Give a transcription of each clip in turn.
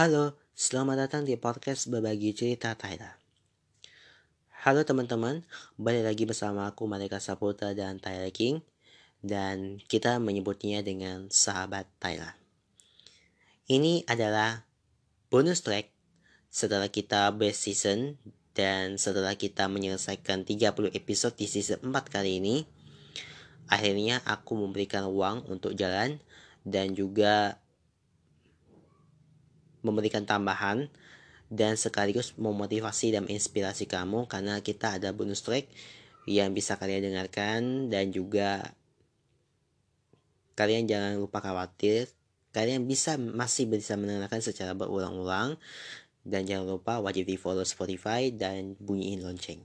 Halo, selamat datang di podcast Berbagi Cerita Tyler. Halo teman-teman, balik lagi bersama aku Malika Saputra dan Tyler King dan kita menyebutnya dengan sahabat Tyler. Ini adalah bonus track setelah kita best season dan setelah kita menyelesaikan 30 episode di season 4 kali ini, akhirnya aku memberikan uang untuk jalan dan juga memberikan tambahan dan sekaligus memotivasi dan menginspirasi kamu karena kita ada bonus track yang bisa kalian dengarkan dan juga kalian jangan lupa khawatir kalian bisa masih bisa mendengarkan secara berulang-ulang dan jangan lupa wajib di follow Spotify dan bunyiin lonceng.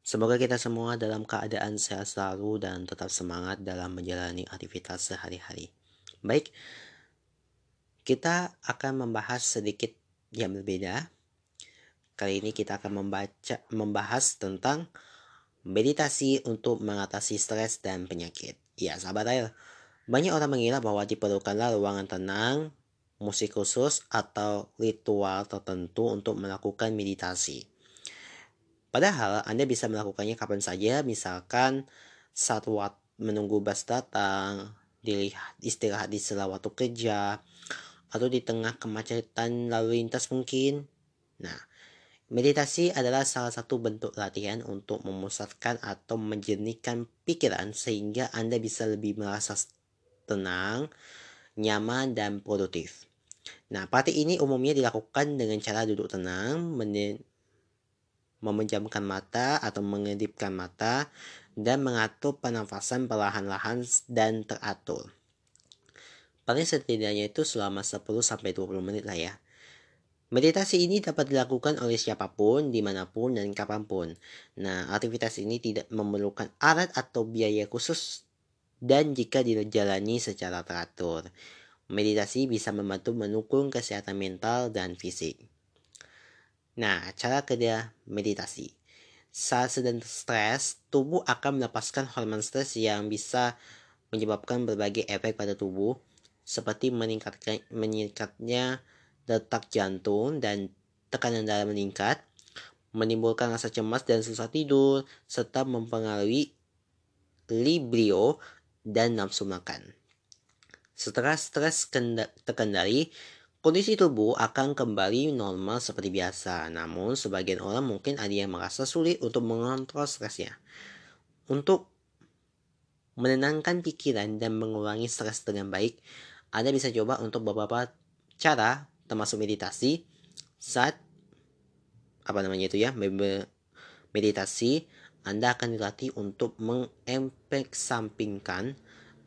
Semoga kita semua dalam keadaan sehat selalu dan tetap semangat dalam menjalani aktivitas sehari-hari. Baik, kita akan membahas sedikit yang berbeda. Kali ini kita akan membaca membahas tentang meditasi untuk mengatasi stres dan penyakit. Ya, sahabat air. Banyak orang mengira bahwa diperlukanlah ruangan tenang, musik khusus, atau ritual tertentu untuk melakukan meditasi. Padahal Anda bisa melakukannya kapan saja, misalkan saat menunggu bus datang, dilihat istirahat di sela waktu kerja, atau di tengah kemacetan lalu lintas mungkin. Nah, meditasi adalah salah satu bentuk latihan untuk memusatkan atau menjernihkan pikiran sehingga Anda bisa lebih merasa tenang, nyaman, dan produktif. Nah, praktik ini umumnya dilakukan dengan cara duduk tenang, memejamkan mata atau mengedipkan mata, dan mengatur pernafasan perlahan-lahan dan teratur. Paling setidaknya itu selama 10-20 menit lah ya. Meditasi ini dapat dilakukan oleh siapa pun, di mana pun, dan kapan pun. Nah, aktivitas ini tidak memerlukan alat atau biaya khusus dan jika dijalani secara teratur. Meditasi bisa membantu mendukung kesehatan mental dan fisik. Nah, cara kerja meditasi. Saat sedang stres, tubuh akan melepaskan hormon stres yang bisa menyebabkan berbagai efek pada tubuh, seperti meningkatkan meningkatnya detak jantung dan tekanan darah meningkat, menimbulkan rasa cemas dan susah tidur, serta mempengaruhi librio dan nafsu makan. Setelah stres terkendali, kondisi tubuh akan kembali normal seperti biasa. Namun, sebagian orang mungkin ada yang merasa sulit untuk mengontrol stresnya. Untuk menenangkan pikiran dan mengurangi stres dengan baik, anda bisa coba untuk beberapa cara termasuk meditasi saat apa namanya itu ya meditasi Anda akan dilatih untuk mengempek sampingkan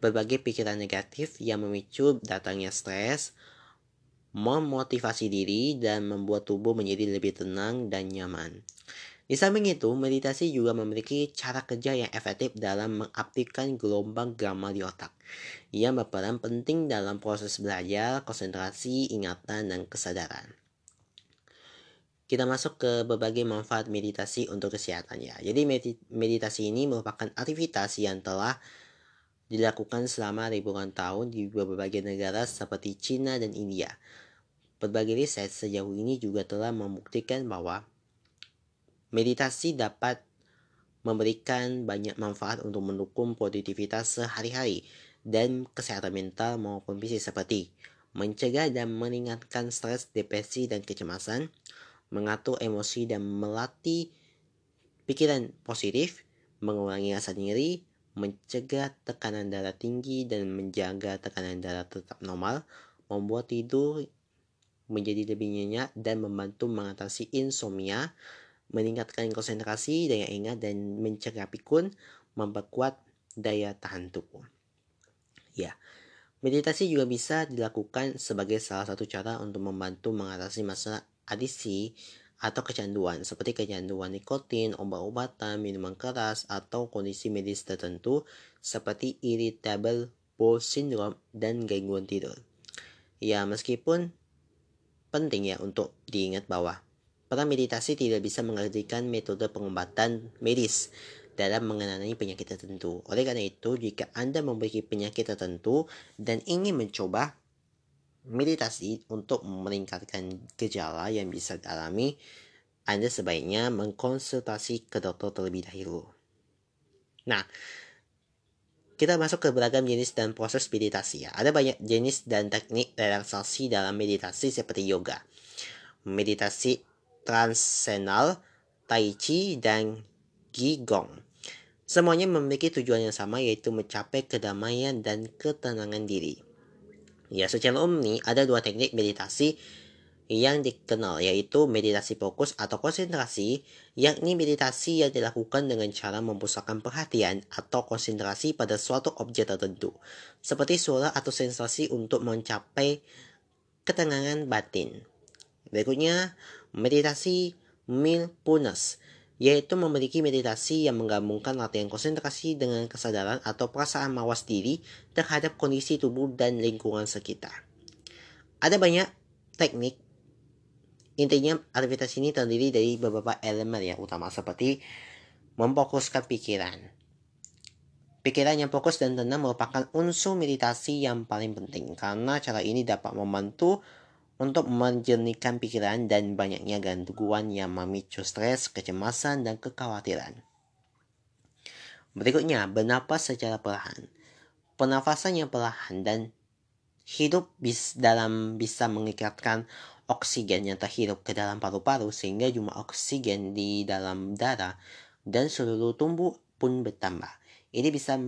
berbagai pikiran negatif yang memicu datangnya stres, memotivasi diri, dan membuat tubuh menjadi lebih tenang dan nyaman. Di samping itu, meditasi juga memiliki cara kerja yang efektif dalam mengaktifkan gelombang gamma di otak, yang berperan penting dalam proses belajar, konsentrasi, ingatan, dan kesadaran. Kita masuk ke berbagai manfaat meditasi untuk kesehatan ya. Jadi meditasi ini merupakan aktivitas yang telah dilakukan selama ribuan tahun di berbagai negara seperti China dan India. Berbagai riset sejauh ini juga telah membuktikan bahwa Meditasi dapat memberikan banyak manfaat untuk mendukung produktivitas sehari-hari dan kesehatan mental maupun fisik seperti mencegah dan meningkatkan stres, depresi, dan kecemasan, mengatur emosi dan melatih pikiran positif, mengurangi rasa nyeri, mencegah tekanan darah tinggi dan menjaga tekanan darah tetap normal, membuat tidur menjadi lebih nyenyak dan membantu mengatasi insomnia, meningkatkan konsentrasi, daya ingat, dan mencegah pikun, memperkuat daya tahan tubuh. Ya, meditasi juga bisa dilakukan sebagai salah satu cara untuk membantu mengatasi masalah adiksi atau kecanduan, seperti kecanduan nikotin, obat-obatan, minuman keras, atau kondisi medis tertentu seperti irritable bowel syndrome dan gangguan tidur. Ya, meskipun penting ya untuk diingat bahwa Para meditasi tidak bisa mengertikan metode pengobatan medis dalam mengenai penyakit tertentu. Oleh karena itu, jika Anda memiliki penyakit tertentu dan ingin mencoba meditasi untuk meningkatkan gejala yang bisa dialami, Anda sebaiknya mengkonsultasi ke dokter terlebih dahulu. Nah, kita masuk ke beragam jenis dan proses meditasi ya. Ada banyak jenis dan teknik relaksasi dalam meditasi seperti yoga, meditasi transenal, tai chi, dan qigong. Semuanya memiliki tujuan yang sama yaitu mencapai kedamaian dan ketenangan diri. Ya, secara umum nih ada dua teknik meditasi yang dikenal yaitu meditasi fokus atau konsentrasi, yakni meditasi yang dilakukan dengan cara memusatkan perhatian atau konsentrasi pada suatu objek tertentu, seperti suara atau sensasi untuk mencapai ketenangan batin. Berikutnya, meditasi mindfulness, yaitu memiliki meditasi yang menggabungkan latihan konsentrasi dengan kesadaran atau perasaan mawas diri terhadap kondisi tubuh dan lingkungan sekitar. Ada banyak teknik Intinya aktivitas ini terdiri dari beberapa elemen yang utama seperti memfokuskan pikiran. Pikiran yang fokus dan tenang merupakan unsur meditasi yang paling penting karena cara ini dapat membantu untuk menjernihkan pikiran dan banyaknya gangguan yang memicu stres, kecemasan, dan kekhawatiran. Berikutnya, bernapas secara perlahan. Pernafasan yang perlahan dan hidup bis dalam bisa mengikatkan oksigen yang terhirup ke dalam paru-paru sehingga jumlah oksigen di dalam darah dan seluruh tubuh pun bertambah. Ini bisa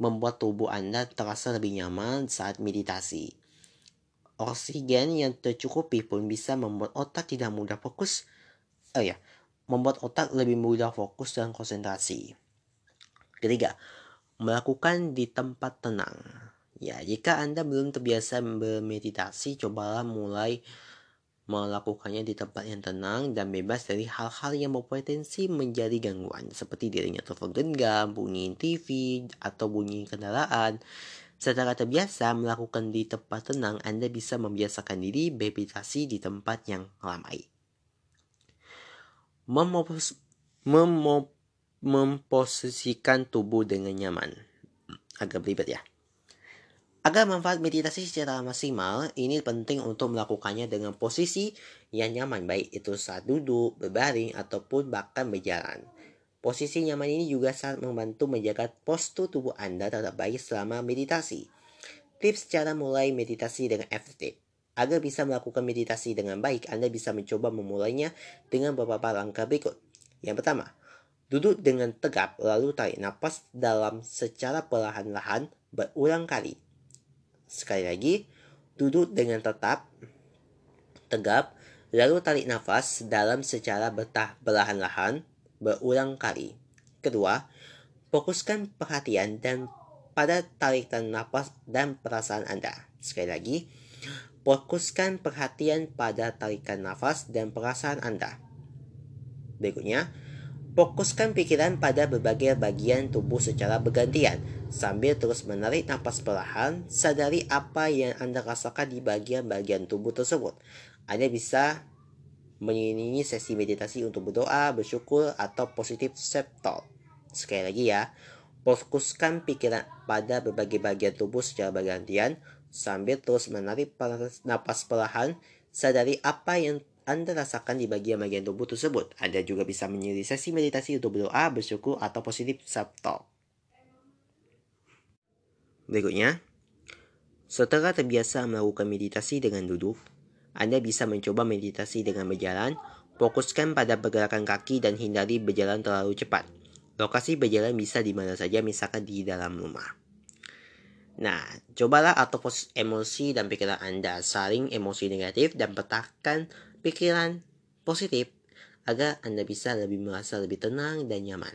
membuat tubuh Anda terasa lebih nyaman saat meditasi. Oksigen yang tercukupi pun bisa membuat otak tidak mudah fokus. Oh ya, membuat otak lebih mudah fokus dan konsentrasi. Ketiga, melakukan di tempat tenang. Ya, jika Anda belum terbiasa bermeditasi, cobalah mulai melakukannya di tempat yang tenang dan bebas dari hal-hal yang berpotensi menjadi gangguan seperti dirinya telepon genggam, bunyi TV, atau bunyi kendaraan. Secara terbiasa melakukan di tempat tenang, Anda bisa membiasakan diri bermeditasi di tempat yang ramai. Memopos, memo, memposisikan tubuh dengan nyaman. Agak belibet ya. Agar manfaat meditasi secara maksimal, ini penting untuk melakukannya dengan posisi yang nyaman, baik itu saat duduk, berbaring, ataupun bahkan berjalan. Posisi nyaman ini juga sangat membantu menjaga postur tubuh Anda tetap baik selama meditasi. Tips cara mulai meditasi dengan efektif. Agar bisa melakukan meditasi dengan baik, Anda bisa mencoba memulainya dengan beberapa langkah berikut. Yang pertama, duduk dengan tegap lalu tarik nafas dalam secara perlahan-lahan berulang kali. Sekali lagi, duduk dengan tetap, tegap, lalu tarik nafas dalam secara betah perlahan-lahan berulang kali. Kedua, fokuskan perhatian dan pada tarikan nafas dan perasaan Anda. Sekali lagi, fokuskan perhatian pada tarikan nafas dan perasaan Anda. Berikutnya, fokuskan pikiran pada berbagai bagian tubuh secara bergantian Sambil terus menarik nafas perlahan, sadari apa yang Anda rasakan di bagian-bagian tubuh tersebut. Anda bisa mengiringi sesi meditasi untuk berdoa, bersyukur, atau positif self-talk. Sekali lagi ya, fokuskan pikiran pada berbagai bagian tubuh secara bergantian, sambil terus menarik nafas perlahan, sadari apa yang anda rasakan di bagian-bagian tubuh tersebut. Anda juga bisa menyendiri sesi meditasi untuk berdoa, bersyukur, atau positif self-talk. Berikutnya, setelah terbiasa melakukan meditasi dengan duduk, Anda bisa mencoba meditasi dengan berjalan, fokuskan pada pergerakan kaki dan hindari berjalan terlalu cepat. Lokasi berjalan bisa di mana saja, misalkan di dalam rumah. Nah, cobalah atau emosi dan pikiran Anda saling emosi negatif dan petakan pikiran positif agar Anda bisa lebih merasa lebih tenang dan nyaman.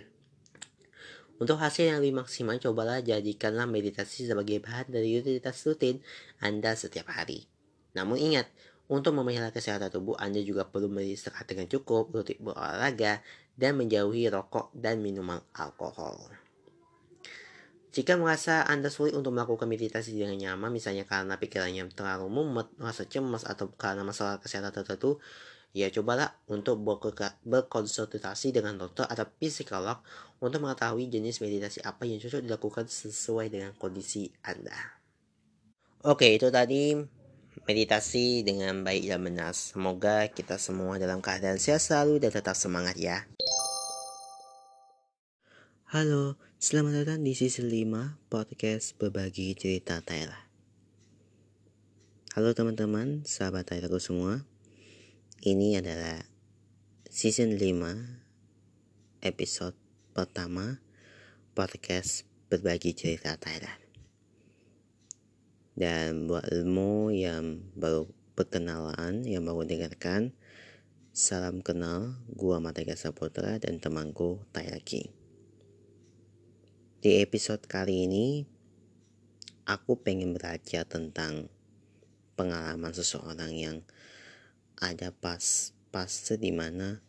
Untuk hasil yang lebih maksimal, cobalah jadikanlah meditasi sebagai bahan dari rutinitas rutin Anda setiap hari. Namun ingat, untuk memelihara kesehatan tubuh, Anda juga perlu beristirahat dengan cukup, rutin berolahraga, dan menjauhi rokok dan minuman alkohol. Jika merasa Anda sulit untuk melakukan meditasi dengan nyaman, misalnya karena pikirannya terlalu mumet, merasa cemas, atau karena masalah kesehatan tertentu, ya cobalah untuk berkonsultasi dengan dokter atau psikolog untuk mengetahui jenis meditasi apa yang cocok dilakukan sesuai dengan kondisi Anda. Oke, itu tadi meditasi dengan baik dan benar. Semoga kita semua dalam keadaan sehat selalu dan tetap semangat ya. Halo, selamat datang di season 5 podcast berbagi cerita Thailand. Halo teman-teman, sahabat Thailandku semua. Ini adalah season 5 episode pertama podcast berbagi cerita Thailand. Dan buat ilmu yang baru perkenalan, yang baru dengarkan, salam kenal, gua Matega Saputra dan temanku Tailaki. Di episode kali ini, aku pengen belajar tentang pengalaman seseorang yang ada pas fase di mana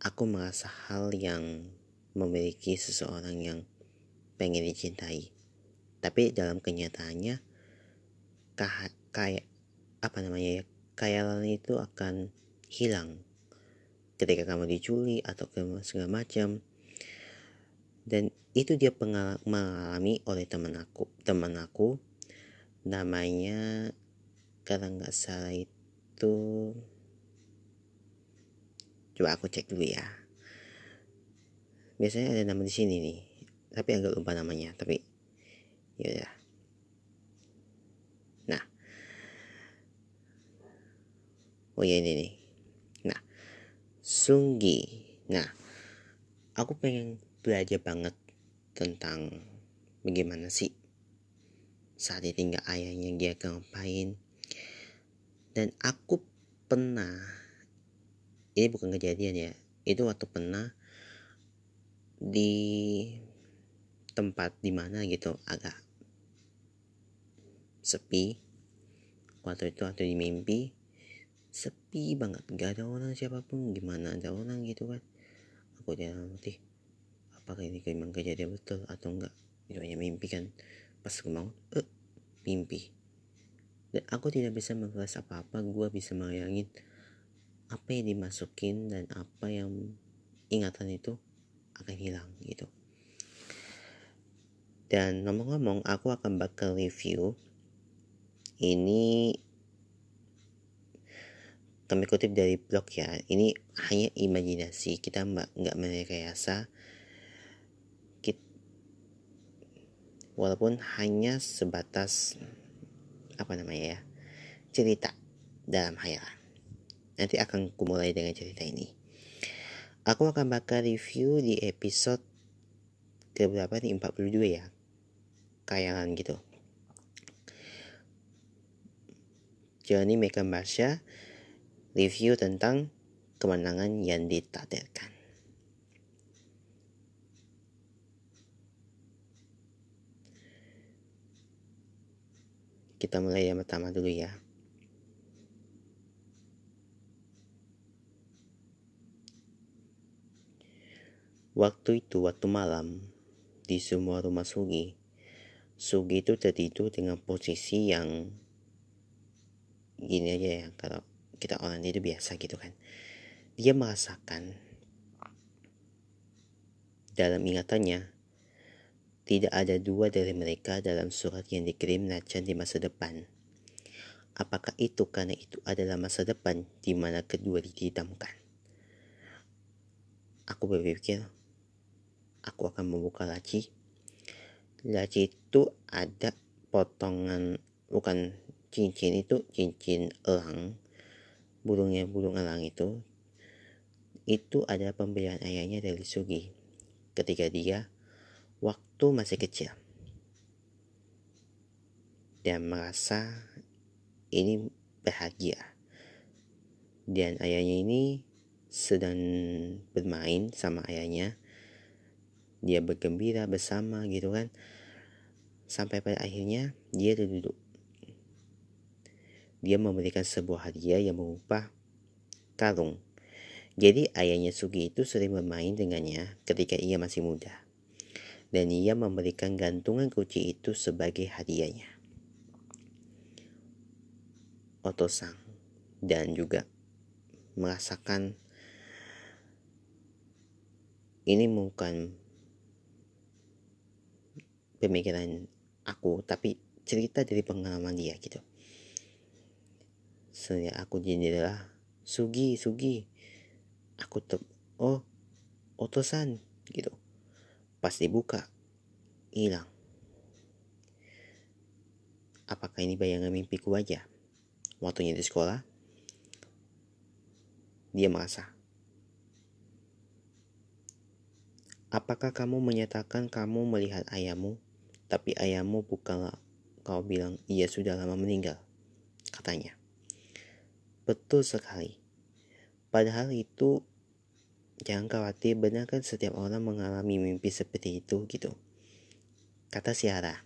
aku merasa hal yang memiliki seseorang yang pengen dicintai. Tapi dalam kenyataannya, kayak apa namanya ya, khayalan itu akan hilang ketika kamu diculik atau segala macam. Dan itu dia mengalami oleh teman aku teman aku. Namanya kalau nggak salah itu coba aku cek dulu ya. Biasanya ada nama di sini nih tapi agak lupa namanya tapi ya udah oh ya ini nih. Nah Sunggi. Nah aku pengen belajar banget tentang bagaimana sih saat ditinggal ayahnya dia ngapain. Dan aku pernah ini bukan kejadian ya itu waktu pernah di tempat di mana gitu agak sepi. Waktu itu atau di mimpi sepi banget gak ada orang siapa pun gimana ada orang gitu kan. Aku tidak ngerti apakah ini memang kejadian betul atau enggak itu hanya mimpi kan. Pas aku eh mimpi. Dan aku tidak bisa mengelas apa-apa gue bisa bayangin apa yang dimasukin dan apa yang ingatan itu akan hilang gitu. Dan ngomong-ngomong aku akan bakal review ini kami kutip dari blog ya. Ini hanya imajinasi. Kita mbak nggak merekayasa. Walaupun hanya sebatas apa namanya ya cerita dalam hayalan. Nanti akan kumulai dengan cerita ini. Aku akan bakal review di episode ke berapa nih 42 ya? Kayangan gitu. Johnny Mekan Basha review tentang kemenangan yang ditakdirkan Kita mulai yang pertama dulu ya. Waktu itu, waktu malam, di semua rumah Sugi, Sugi itu tertidur dengan posisi yang gini aja ya, kalau kita orang itu biasa gitu kan. Dia merasakan dalam ingatannya tidak ada dua dari mereka dalam surat yang dikirim Nacan di masa depan. Apakah itu karena itu adalah masa depan di mana kedua dihitamkan? Aku berpikir, aku akan membuka laci. Laci itu ada potongan, bukan cincin itu cincin elang. Burungnya burung elang itu. Itu adalah pembelian ayahnya dari Sugi. Ketika dia waktu masih kecil dan merasa ini bahagia dan ayahnya ini sedang bermain sama ayahnya dia bergembira bersama gitu kan sampai pada akhirnya dia duduk dia memberikan sebuah hadiah yang berupa karung. Jadi ayahnya Sugi itu sering bermain dengannya ketika ia masih muda. Dan ia memberikan gantungan kunci itu sebagai hadiahnya. Otosang dan juga merasakan ini bukan pemikiran aku tapi cerita dari pengalaman dia gitu Saya aku jendela. Sugi, Sugi. Aku ter... Oh, otosan gitu. Pas dibuka, hilang. Apakah ini bayangan mimpiku aja? Waktunya di sekolah, dia merasa. Apakah kamu menyatakan kamu melihat ayahmu, tapi ayahmu bukanlah kau bilang ia sudah lama meninggal? Katanya. Betul sekali. Padahal itu jangan khawatir benar kan setiap orang mengalami mimpi seperti itu gitu. Kata Siara.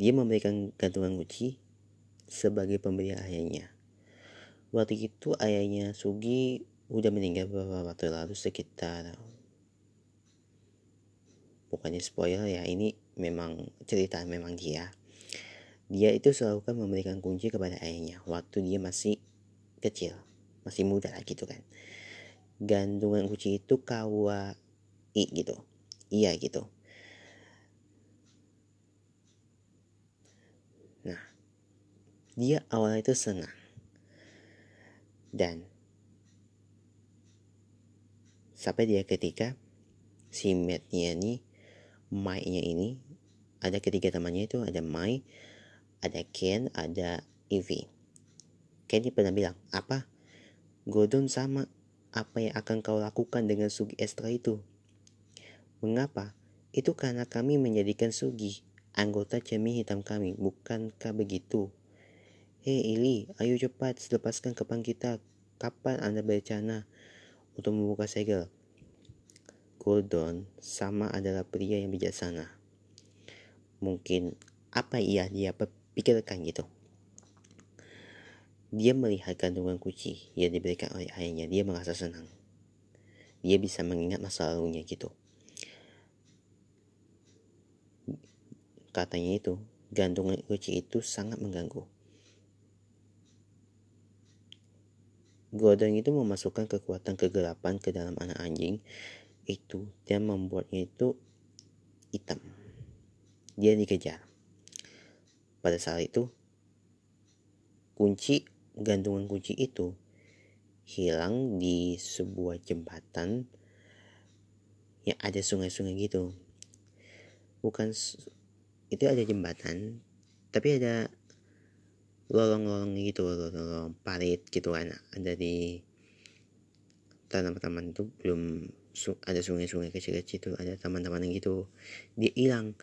Dia memberikan gantungan kunci sebagai pemberian ayahnya. Waktu itu ayahnya Sugi udah meninggal beberapa waktu lalu sekitar bukannya spoiler ya ini memang cerita memang dia dia itu selalu kan memberikan kunci kepada ayahnya waktu dia masih kecil masih muda lah gitu kan. Gantungan kunci itu kawa i gitu. Iya gitu. Nah dia awalnya itu senang. Dan sampai dia ketika si Mattnya nih Mai-nya ini ada ketiga temannya itu ada Mai, ada Ken, ada Evie. Ken pernah bilang, apa? Gordon sama apa yang akan kau lakukan dengan Sugi Estra itu? Mengapa? Itu karena kami menjadikan Sugi anggota cermin hitam kami, bukankah begitu? Hei Ili, ayo cepat lepaskan kepang kita. Kapan Anda berencana untuk membuka segel? Gordon sama adalah pria yang bijaksana. Mungkin apa iya dia pikirkan gitu. Dia melihat kandungan kunci yang diberikan oleh ayahnya. Dia merasa senang. Dia bisa mengingat masa lalunya gitu. Katanya itu, gantungan kunci itu sangat mengganggu. Gordon itu memasukkan kekuatan kegelapan ke dalam anak anjing itu dia membuatnya itu hitam dia dikejar pada saat itu kunci gantungan kunci itu hilang di sebuah jembatan yang ada sungai-sungai gitu. Bukan itu ada jembatan tapi ada lorong-lorong gitu lorong-lorong parit gitu kan ada di tanam-taman itu belum ada sungai-sungai kecil-kecil itu ada taman-taman gitu. Dia hilang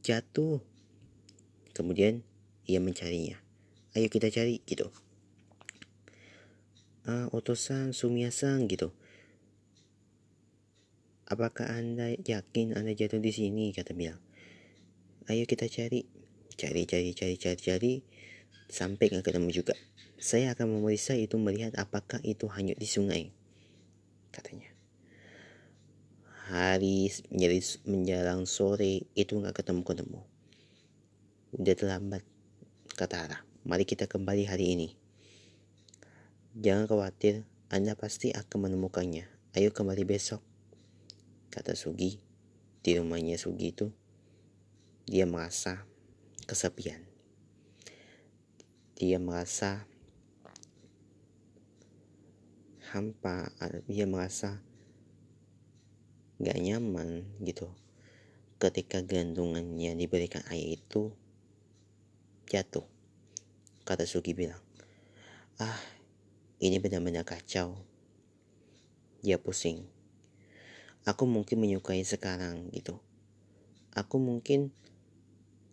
jatuh kemudian ia mencarinya. Ayo kita cari gitu. Ah otosan sumiasan gitu. Apakah anda yakin anda jatuh di sini? kata bilang ayo kita cari. Cari cari cari cari cari. Sampai nggak ketemu juga. Saya akan memeriksa itu melihat apakah itu hanyut di sungai katanya. Hari menjadi menjelang sore itu nggak ketemu ketemu udah terlambat kata Ara mari kita kembali hari ini. Jangan khawatir anda pasti akan menemukannya. Ayo kembali besok kata Sugi. Di rumahnya Sugi itu dia merasa kesepian. Dia merasa hampa dia merasa gak nyaman gitu. Ketika gantungannya diberikan air itu jatuh kata Sugi bilang. Ah ini benar-benar kacau. Dia pusing. Aku mungkin menyukai sekarang gitu. Aku mungkin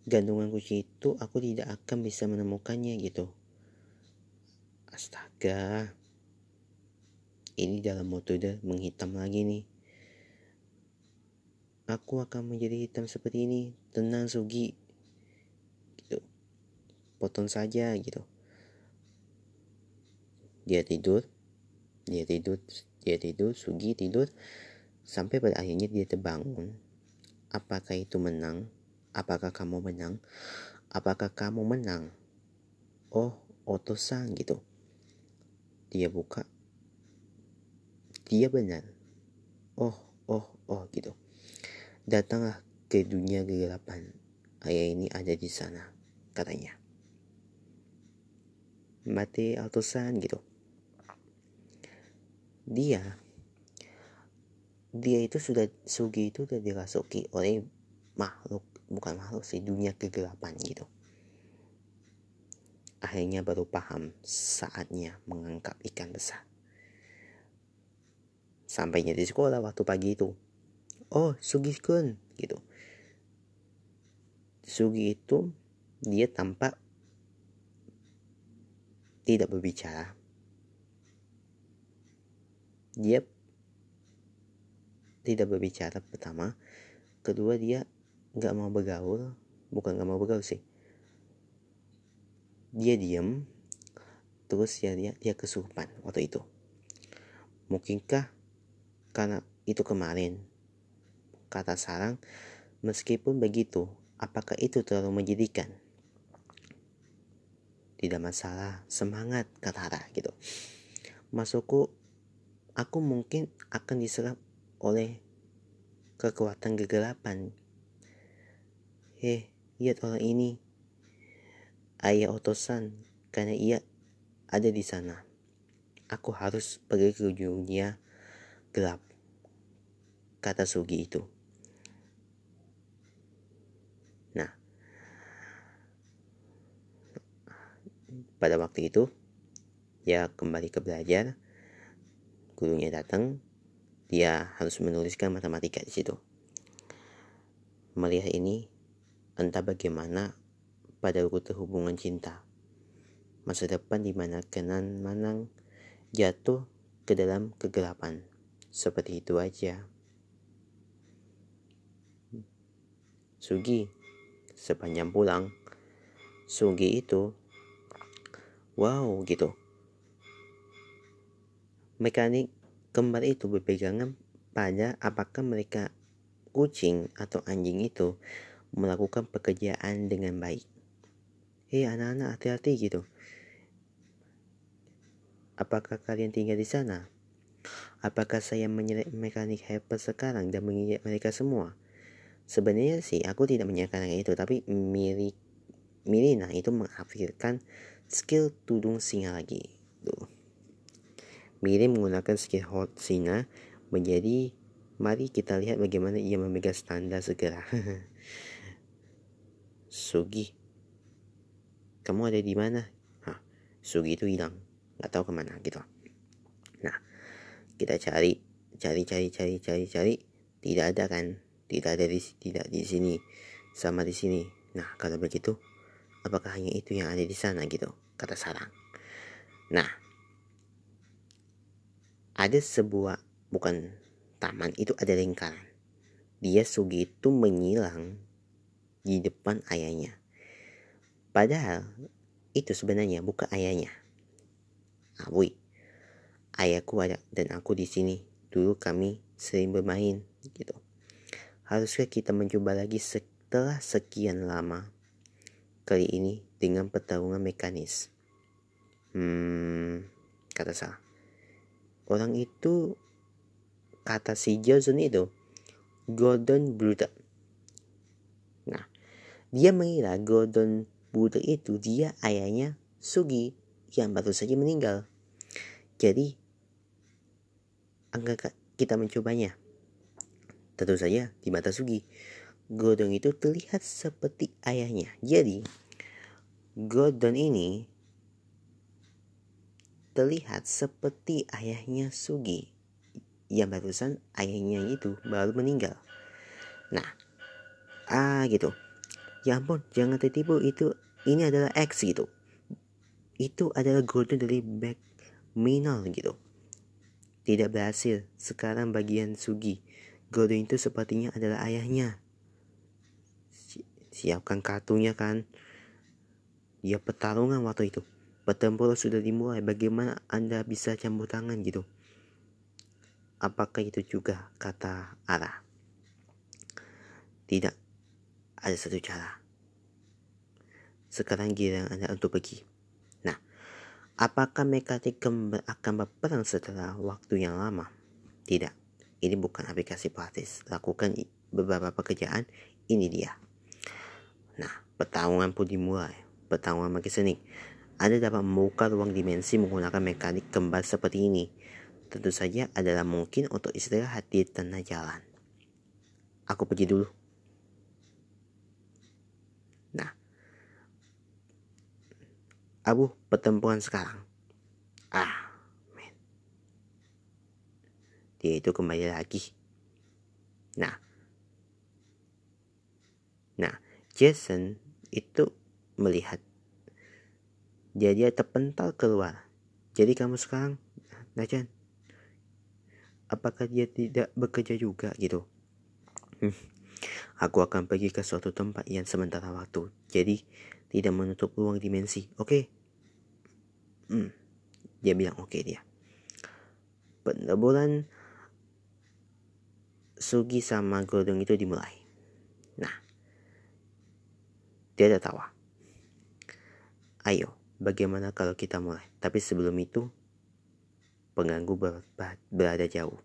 gantungan kunci itu aku tidak akan bisa menemukannya gitu. Astaga. Ini dalam metode menghitam lagi nih. Aku akan menjadi hitam seperti ini. Tenang Sugi. Potong saja gitu. Dia tidur. Dia tidur. Dia tidur. Sugi tidur. Sampai pada akhirnya dia terbangun. Apakah itu menang? Apakah kamu menang? Apakah kamu menang? Oh, otosan gitu. Dia buka. Dia benar. Oh, oh, oh gitu. Datanglah ke dunia kegelapan. Ayah ini ada di sana, katanya. Mati atusan gitu. Dia dia itu sudah Sugi itu sudah dirasuki oleh makhluk bukan makhluk sih dunia kegelapan gitu. Akhirnya baru paham saatnya mengangkat ikan besar. Sampainya di sekolah waktu pagi itu oh Sugi kun gitu. Sugi itu dia tampak tidak berbicara. Dia tidak berbicara pertama. Kedua dia nggak mau bergaul. Bukan nggak mau bergaul sih. Dia diam terus ya dia dia kesurupan waktu itu. Mungkinkah karena itu kemarin? Kata sarang meskipun begitu apakah itu terlalu menjadikan tidak masalah semangat kata gitu masukku aku mungkin akan diserap oleh kekuatan kegelapan. Heh, lihat orang ini. Ayah Otosan, karena ia ada di sana. Aku harus pergi ke dunia gelap. Kata Sugi itu. Pada waktu itu, dia kembali ke belajar gurunya datang, dia harus menuliskan matematika di situ. Melihat ini, entah bagaimana pada rute hubungan cinta. Masa depan di mana kenan manang jatuh ke dalam kegelapan. Seperti itu aja. Sugi, sepanjang pulang, Sugi itu, wow gitu Mekanik kembar itu berpegangan pada apakah mereka kucing atau anjing itu melakukan pekerjaan dengan baik. Hei anak-anak hati-hati gitu. Apakah kalian tinggal di sana? Apakah saya menyeret mekanik hyper sekarang dan menginjak mereka semua? Sebenarnya sih aku tidak menyangka itu, tapi Miri, Mirina itu mengaktifkan skill tudung singa lagi. Tuh. Miri menggunakan skill hot Sina menjadi mari kita lihat bagaimana ia memegang standar segera. Sugi, kamu ada di mana? Hah, Sugi itu hilang, nggak tahu ke mana gitu. Nah, kita cari, cari, cari, cari, cari, cari, tidak ada kan? Tidak ada di, tidak di sini, sama di sini. Nah, kalau begitu, apakah hanya itu yang ada di sana gitu? Kata Sarang. Nah, ada sebuah bukan taman itu ada lingkaran. Dia Sugi itu menyilang di depan ayahnya. Padahal itu sebenarnya bukan ayahnya. Abui ayahku ada dan aku di sini. Dulu kami sering bermain gitu. Haruskah kita mencoba lagi setelah sekian lama kali ini dengan pertarungan mekanis hmm kata saya orang itu kata si Johnson itu Gordon Bruder. Nah, dia mengira Gordon Bruder itu dia ayahnya Sugi yang baru saja meninggal. Jadi, angka kita mencobanya. Tentu saja di mata Sugi, Gordon itu terlihat seperti ayahnya. Jadi, Gordon ini terlihat seperti ayahnya Sugi yang barusan ayahnya itu baru meninggal. Nah, ah gitu. Ya ampun, jangan tertipu itu ini adalah X gitu. Itu adalah Golden dari back minor gitu. Tidak berhasil. Sekarang bagian Sugi. Golden itu sepertinya adalah ayahnya. Siapkan kartunya kan. Ya pertarungan waktu itu pertempuran sudah dimulai. Bagaimana anda bisa campur tangan gitu? Apakah itu juga kata Ara tidak. Ada satu cara. Sekarang giliran anda untuk pergi. Nah apakah mekanik akan berperang setelah waktu yang lama? Tidak. Ini bukan aplikasi praktis. Lakukan beberapa pekerjaan. Ini dia. Nah pertarungan pun dimulai. Pertarungan makin seni Anda dapat membuka ruang dimensi menggunakan mekanik kembar seperti ini. Tentu saja adalah mungkin untuk istirahat di tengah jalan. Aku pergi dulu. Nah, Abu pertempuran sekarang. Ah, men. Dia itu kembali lagi. Nah, nah Jason itu melihat jadi dia terpental keluar. Jadi kamu sekarang, Najan, apakah dia tidak bekerja juga gitu? Hmm. Aku akan pergi ke suatu tempat yang sementara waktu. Jadi tidak menutup ruang dimensi. Oke? Okay? Hmm. Dia bilang oke okay dia. Penebulan Sugi sama Godong itu dimulai. Nah, dia tertawa. Ayo, bagaimana kalau kita mulai? Tapi sebelum itu, pengganggu ber berada jauh.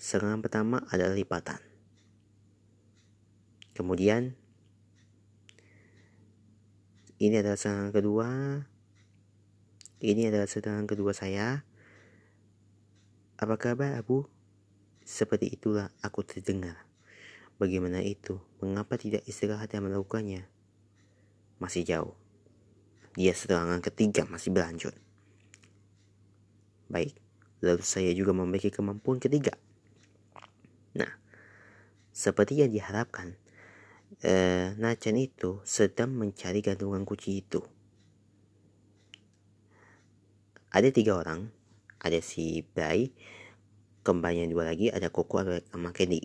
Serangan pertama adalah lipatan. Kemudian, ini adalah serangan kedua. Ini adalah serangan kedua saya. Apa kabar, Abu? Seperti itulah aku terdengar. Bagaimana itu? Mengapa tidak istirahat dan melakukannya? Masih jauh. Dia serangan ketiga masih berlanjut. Baik, lalu saya juga memiliki kemampuan ketiga. Nah, seperti yang diharapkan, eh, Nacan itu sedang mencari gantungan kunci itu. Ada tiga orang, ada si Bray, kembarnya dua lagi, ada Koko sama Candy.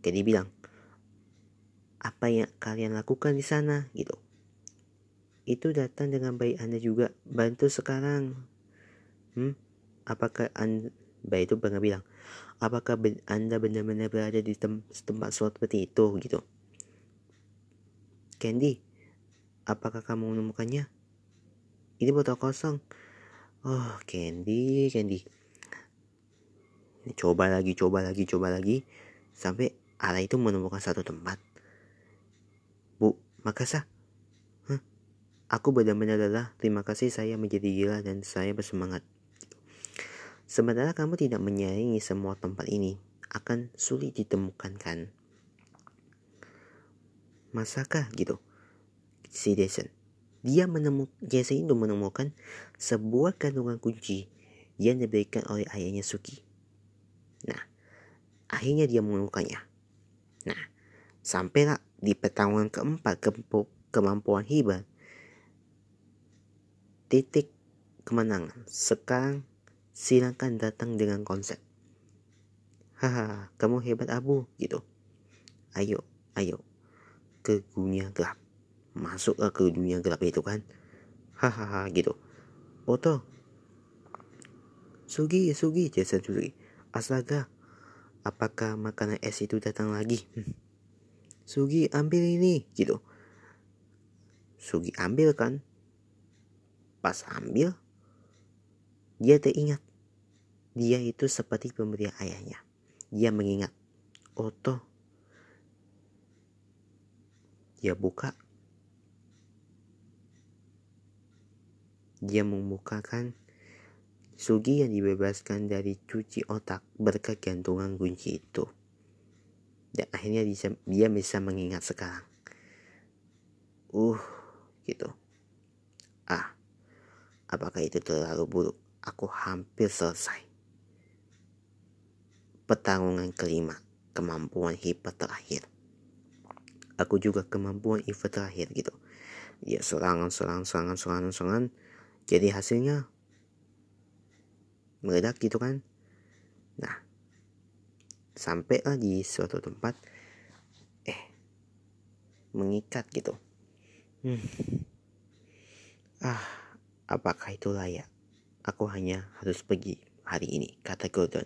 Candy bilang, apa yang kalian lakukan di sana gitu itu datang dengan baik Anda juga bantu sekarang. Hmm? Apakah Anda baik itu pernah bilang, apakah Anda benar-benar berada di tem tempat seperti itu gitu? Candy, apakah kamu menemukannya? Ini botol kosong. Oh, Candy, Candy. Coba lagi, coba lagi, coba lagi. Sampai Allah itu menemukan satu tempat. Bu, makasih Aku benar-benar lelah. Terima kasih saya menjadi gila dan saya bersemangat. Sementara kamu tidak menyayangi semua tempat ini, akan sulit ditemukan kan? Masakah gitu? Si Jason. Dia menemukan Jason itu menemukan sebuah kandungan kunci yang diberikan oleh ayahnya Suki. Nah, akhirnya dia menemukannya. Nah, sampailah di pertarungan keempat ke kemampuan hibah titik kemenangan. Sekarang silakan datang dengan konsep. Haha, kamu hebat Abu gitu. Ayo, ayo ke dunia gelap. Masuklah ke dunia gelap itu kan. Hahaha gitu. Oto. Sugi, Sugi, Jason Sugi. Astaga, apakah makanan es itu datang lagi? Sugi ambil ini gitu. Sugi ambil kan Pas ambil, dia teringat. Dia itu seperti pemberian ayahnya. Dia mengingat. Oto. Dia buka. Dia membukakan Sugi yang dibebaskan dari cuci otak berkat gantungan kunci itu. Dan akhirnya dia, dia bisa mengingat sekarang. Uh, gitu. Ah, Apakah itu terlalu buruk? Aku hampir selesai. Pertarungan kelima, kemampuan hiper terakhir. Aku juga kemampuan hiper terakhir gitu. Dia serangan, serangan, serangan, serangan, serangan. Jadi hasilnya meledak gitu kan. Nah, sampailah di suatu tempat eh mengikat gitu. Hmm. Ah, Apakah itu layak? Aku hanya harus pergi hari ini, kata Gordon.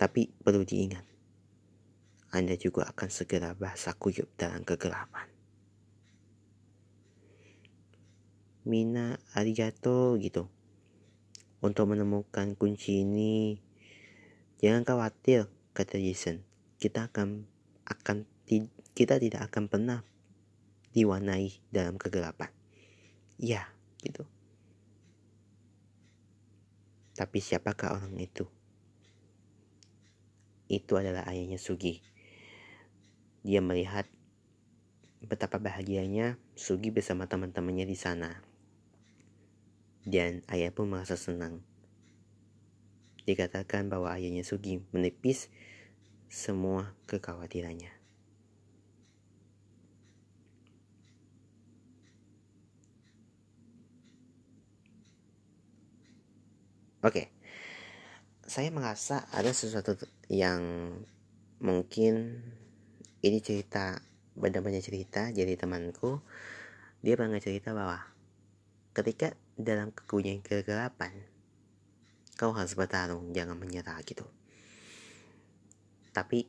Tapi perlu diingat, Anda juga akan segera bahasa kuyup dalam kegelapan. Mina arigato gitu. Untuk menemukan kunci ini, jangan khawatir, kata Jason. Kita akan akan kita tidak akan pernah diwarnai dalam kegelapan. ya gitu. Tapi siapakah orang itu? Itu adalah ayahnya Sugi. Dia melihat betapa bahagianya Sugi bersama teman-temannya di sana. Dan ayah pun merasa senang. Dikatakan bahwa ayahnya Sugi menepis semua kekhawatirannya. Oke, saya merasa ada sesuatu yang mungkin ini cerita benar-benar cerita jadi temanku. Dia pernah cerita bahwa ketika dalam kegunyan kegelapan kau harus bertarung jangan menyerah gitu. Tapi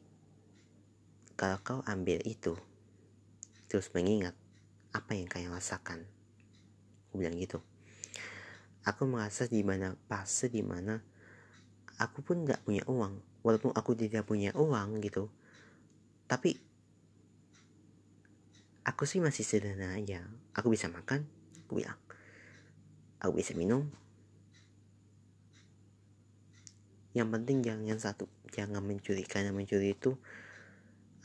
kalau kau ambil itu terus mengingat apa yang kau rasakan aku bilang gitu aku merasa di mana fase di mana aku pun nggak punya uang. Walaupun aku tidak punya uang gitu. Tapi aku sih masih sederhana aja. Aku bisa makan aku bilang. Aku bisa minum. Yang penting jangan satu jangan mencuri karena mencuri itu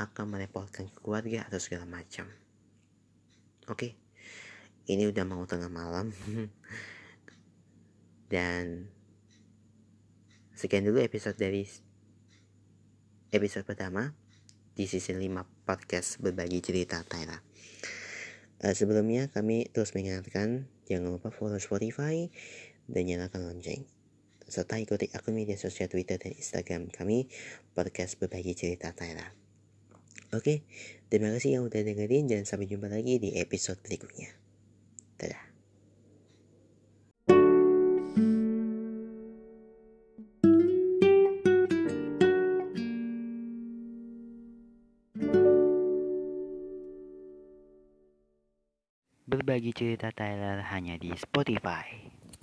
akan merepotkan keluarga atau segala macam. Oke? Ini udah mau tengah malam dan sekian dulu episode dari episode pertama di sisi 5 podcast berbagi cerita Tyra. Uh, sebelumnya kami terus mengingatkan jangan lupa follow Spotify dan nyalakan lonceng serta ikuti akun media sosial Twitter dan Instagram kami podcast berbagi cerita Tyra. Oke, terima kasih yang udah dengerin dan sampai jumpa lagi di episode berikutnya. Dadah. Berbagi cerita Tyler hanya di Spotify.